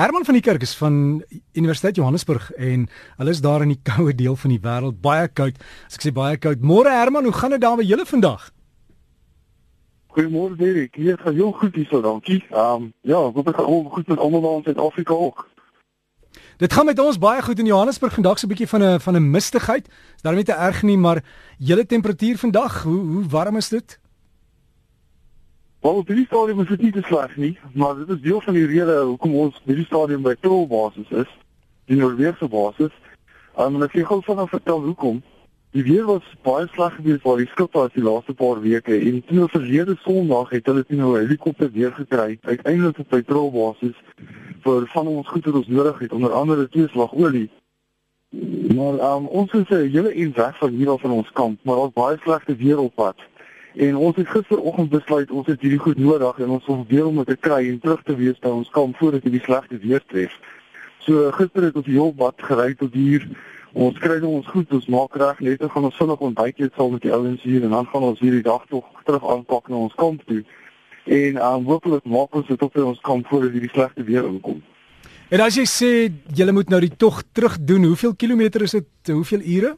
Herman van die Kerk is van Universiteit Johannesburg en hulle is daar in die koue deel van die wêreld, baie koud. As ek sê baie koud. Môre Herman, hoe gaan dit daar by julle vandag? Goeiemôre Derek. Hier gaan jou goed hier so, dankie. Ehm um, ja, ek hoop dit gaan goed met almal in Suid-Afrika ook. Dit gaan met ons baie goed in Johannesburg vandag so 'n bietjie van 'n van 'n mistigheid. Is daarmee te erg nie, maar julle temperatuur vandag, hoe hoe warm is dit? Wel, op hierdie stadium is dit nie te sleg nie, maar dit is deel van die rede hoekom ons hierdie stadium by Tol basis is, die Noordwegse basis. Um, en ek wil gou vanaand vertel hoekom. Die weer was baie sleg geweest waar die skip was die laaste paar weke en toe verlede Sondag het hulle nou 'n helikopter weer gekry uiteindelik op by Tol basis vir van ons goed wat ons nodig het, onder andere twee slag olie. Maar um, ons is 'n hele en weg van hier af van ons kamp, maar daar's baie slegte weer op pad. En ons het gisteroggend besluit ons het hierdie goed nodig en ons wil deel om dit te kry en terug te wees by ons kamp voordat hierdie slegte weer tref. So gister het ons die heel wat gery tot hier. Ons kry nou ons goed, ons maak reg net gaan ons vinnig ontbyt eet saam met die ouens hier en dan gaan ons hierdie dag tog terug aanpak na ons kamp toe. En um, hopelik maak ons dit op by ons kamp voordat hierdie slegte weer inkom. En as jy sê jy moet nou die tog terug doen, hoeveel kilometer is dit? Hoeveel ure?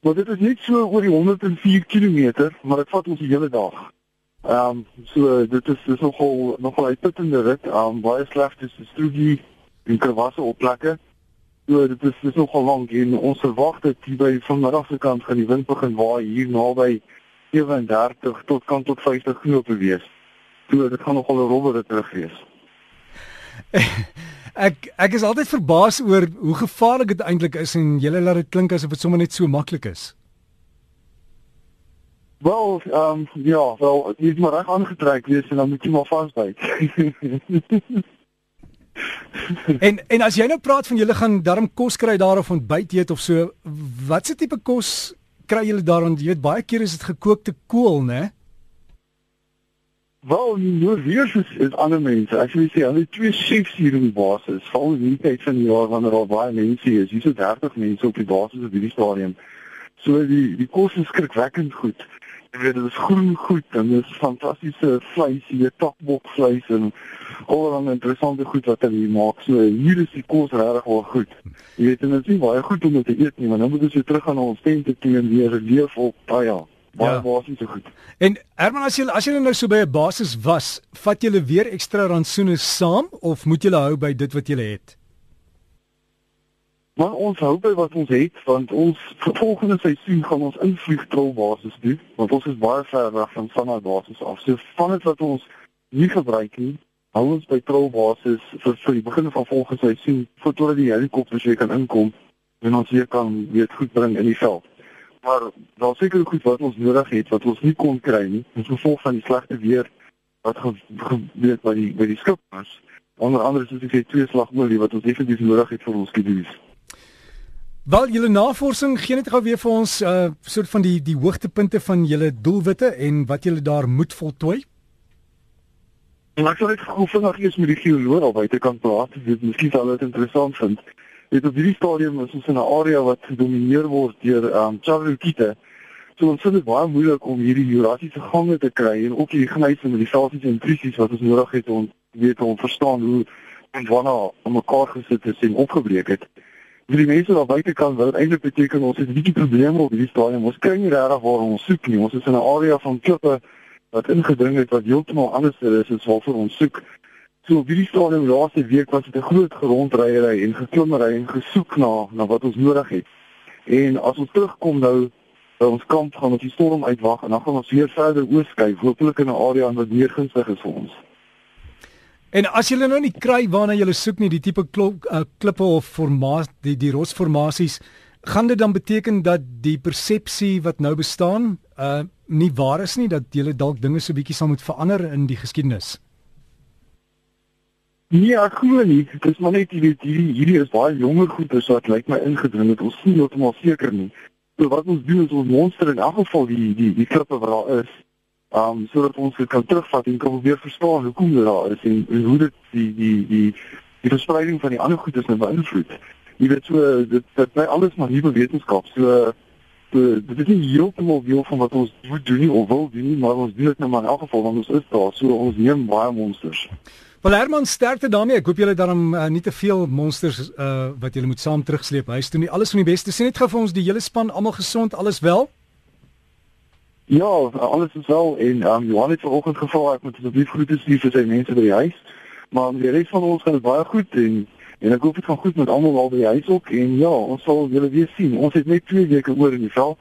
Maar dit is net so oor die 104 km, maar dit vat ons die hele dag. Ehm um, so dit is dis nogal nogal uitputtende rit. Ehm um, baie sleg is die strogie en krawasse op plekke. So dit is dis nogal lank en ons verwag dat hier by van die Afrikaans gaan die wind begin waai hier naby 37 tot kan tot 50 knope wees. So dit gaan nogal 'n robber terug wees. Ek ek is altyd verbaas oor hoe gevaarlik dit eintlik is en jy laat dit klink asof dit sommer net so maklik is. Wel, ehm um, ja, wel, jy moet maar reg aangetrek wees en dan moet jy maar vasbyt. en en as jy nou praat van julle gaan darm kos kry daar of ontbyt eet of so, watse tipe kos kry julle daar want jy weet baie keer is dit gekookte kool, né? Wel, nou weer is, is ander mense. As jy sê, hulle twee chefs hier in basis, val in die tyd van die jaar wanneer daar baie mense is. Hier is so 30 mense op die basis op hierdie stadium. So die die kos is skrikwekkend goed. Jy weet, dit is groen goed en dit is fantastiese vleis, hier topbok vleis en allerlei interessante goed wat hulle hier maak. So hier is die kos regtig wel goed. Jy weet, dit is nie baie goed om dit te eet nie, maar nou moet ons weer terug gaan na ons tente toe en weer leef op daai ja baie ja. basies so goed. En Herman as jy as jy nou so by 'n basis was, vat jy weer ekstra rantsoene saam of moet jy hou by dit wat jy het? Maar ons hou by wat ons het want ons volgende seisoen gaan ons invlieg trou basis doen want ons is baie ver weg van standaard basis af. So van dit wat ons nie gebruik nie, hou ons by trou basis vir vir die begin van volgende seisoen voordat die helikopters weer kan inkom en ons weer kan weet goed bring in die veld maar daar seker goed wat ons nodig het wat ons nie kon kry nie as gevolg van die slegte weer wat gebeur by die by die skip was onder andere soos ek sê twee slagolie wat ons definitief nodig het vir ons kidies Wel julle navorsing gee net gou weer vir ons 'n uh, soort van die die hoogtepunte van julle doelwitte en wat julle daar moet voltooi. En ek sal net gou vinnig eers met die geoloog al buitekant praat, dit miskien sal dit interessant vind. Dit op hierdie stadium is ons in 'n area wat gedomeineer word deur ehm um, Chavukite. So ons vind dit baie moeilik om hierdie jurasiese gange te kry en ook die gnyse met die selfies en intrusies wat ons nodig het om weet om verstaan hoe en wanneer om mekaar gesit het en opgebreek het. Vir die mense wat buite kan wil eintlik beteken ons het 'n bietjie probleme op hierdie stadium. Ons kry nie regtig waar ons soek nie. Ons is in 'n area van klippe wat ingedring het wat heeltemal anders is as wat ons soek. So op hierdie stadium laaste week was dit 'n groot gerondryery en geklimmery en gesoek na na wat ons nodig het. En as ons terugkom nou by ons kamp gaan ons die storm uitwag en dan gaan ons weer verder oorskyf, hopelik in 'n area wat meer gunstig is vir ons. En as jy nou nie kry waarna jy soek nie, die tipe klop, uh, klippe of formaat die die rotsformasies, gaan dit dan beteken dat die persepsie wat nou bestaan, uh nie waar is nie dat jy dalk dinge so bietjie sal moet verander in die geskiedenis? Nee, ek glo nie. Dit is maar net hierdie hierdie hierdie is baie jonger goeie so wat lyk my ingedring het. Ons sien heeltemal seker nie. So wat ons doen is ons monster in elk geval die die die klippe wat daar is. Um sodat ons dit kan terugvat en kan weer verstaan hoekom dit daar is en, en hoe dit die die die die verspreiding van die ander goedes nou beïnvloed. Jy weet so dit dit bly alles maar nuwe wetenskap. So So, dit is nie heeltemal deel van wat ons moet doen nie of wil doen nie, maar ons doen dit nou maar in elk geval want ons is daar, so ons neem baie monsters. Wel Herman, sterkte daarmee. Ek hoop julle daarom uh, nie te veel monsters uh, wat julle moet saam terugsleep huis toe nie. Alles van die beste. Sien net gou vir ons die hele span almal gesond, alles wel? Ja, alles is wel en um, Johan het vanoggend gevra ek moet asseblief groete stuur vir sy mense by die huis. Maar die res van ons gaan baie goed en en ek hoop dit gaan goed met almal al by die huis ook en ja, ons sal julle weer sien. Ons het net 2 weke oor in die veld.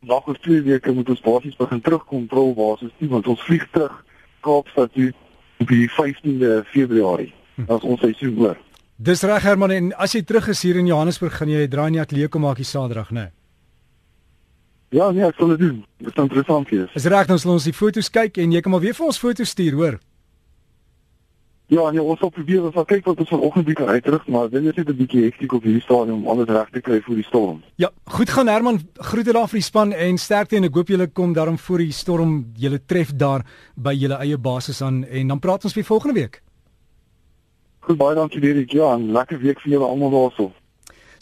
Nog oor 2 weke moet ons basies begin terugkom pro basis nie want ons vlieg terug Kaapstad toe op die 15de Februarie. Hm. Dat ons seisoen oor. Dis reg Herman en as jy terug is hier in Johannesburg gaan jy draai in die ateljee kom maak die Saterdag, né? Nee? Ja, nee, ek sal dit doen. Dit is interessant hier. Is reg, dan sal ons die foto's kyk en jy kan maar weer vir ons foto's stuur, hoor. Ja, nee, ons sal probeer ons sal kyk wat ons vanoggend bietjie uitrig, maar dit is net 'n bietjie hektiek op hierdie stadium om alles reg te kry vir die storm. Ja, goed gaan Herman, groete daar vir die span en sterkte en ek hoop julle kom daarom voor die storm julle tref daar by julle eie basis aan en dan praat ons weer volgende week. Goed, baie dankie Dirk. Ja, 'n lekker week vir julle almal daarso.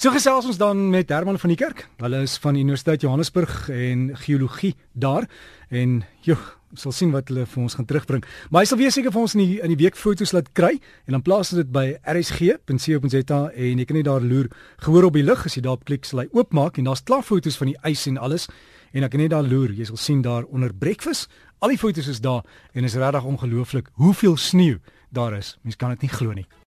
So gesels ons dan met Herman van die Kerk. Hulle is van Universiteit Johannesburg en geologie daar en joh, ons sal sien wat hulle vir ons gaan terugbring. Maar hy sal weer seker vir ons in die in die week foto's laat kry en dan plaas dit by rsg.co.za en jy kan net daar loer gehoor op die lig as jy daarop klik sal hy oopmaak en daar's klaar foto's van die ys en alles en ek kan net daar loer. Jy sal sien daar onder breakfast, al die foto's is daar en is regtig ongelooflik hoeveel sneeu daar is. Mens kan dit nie glo nie.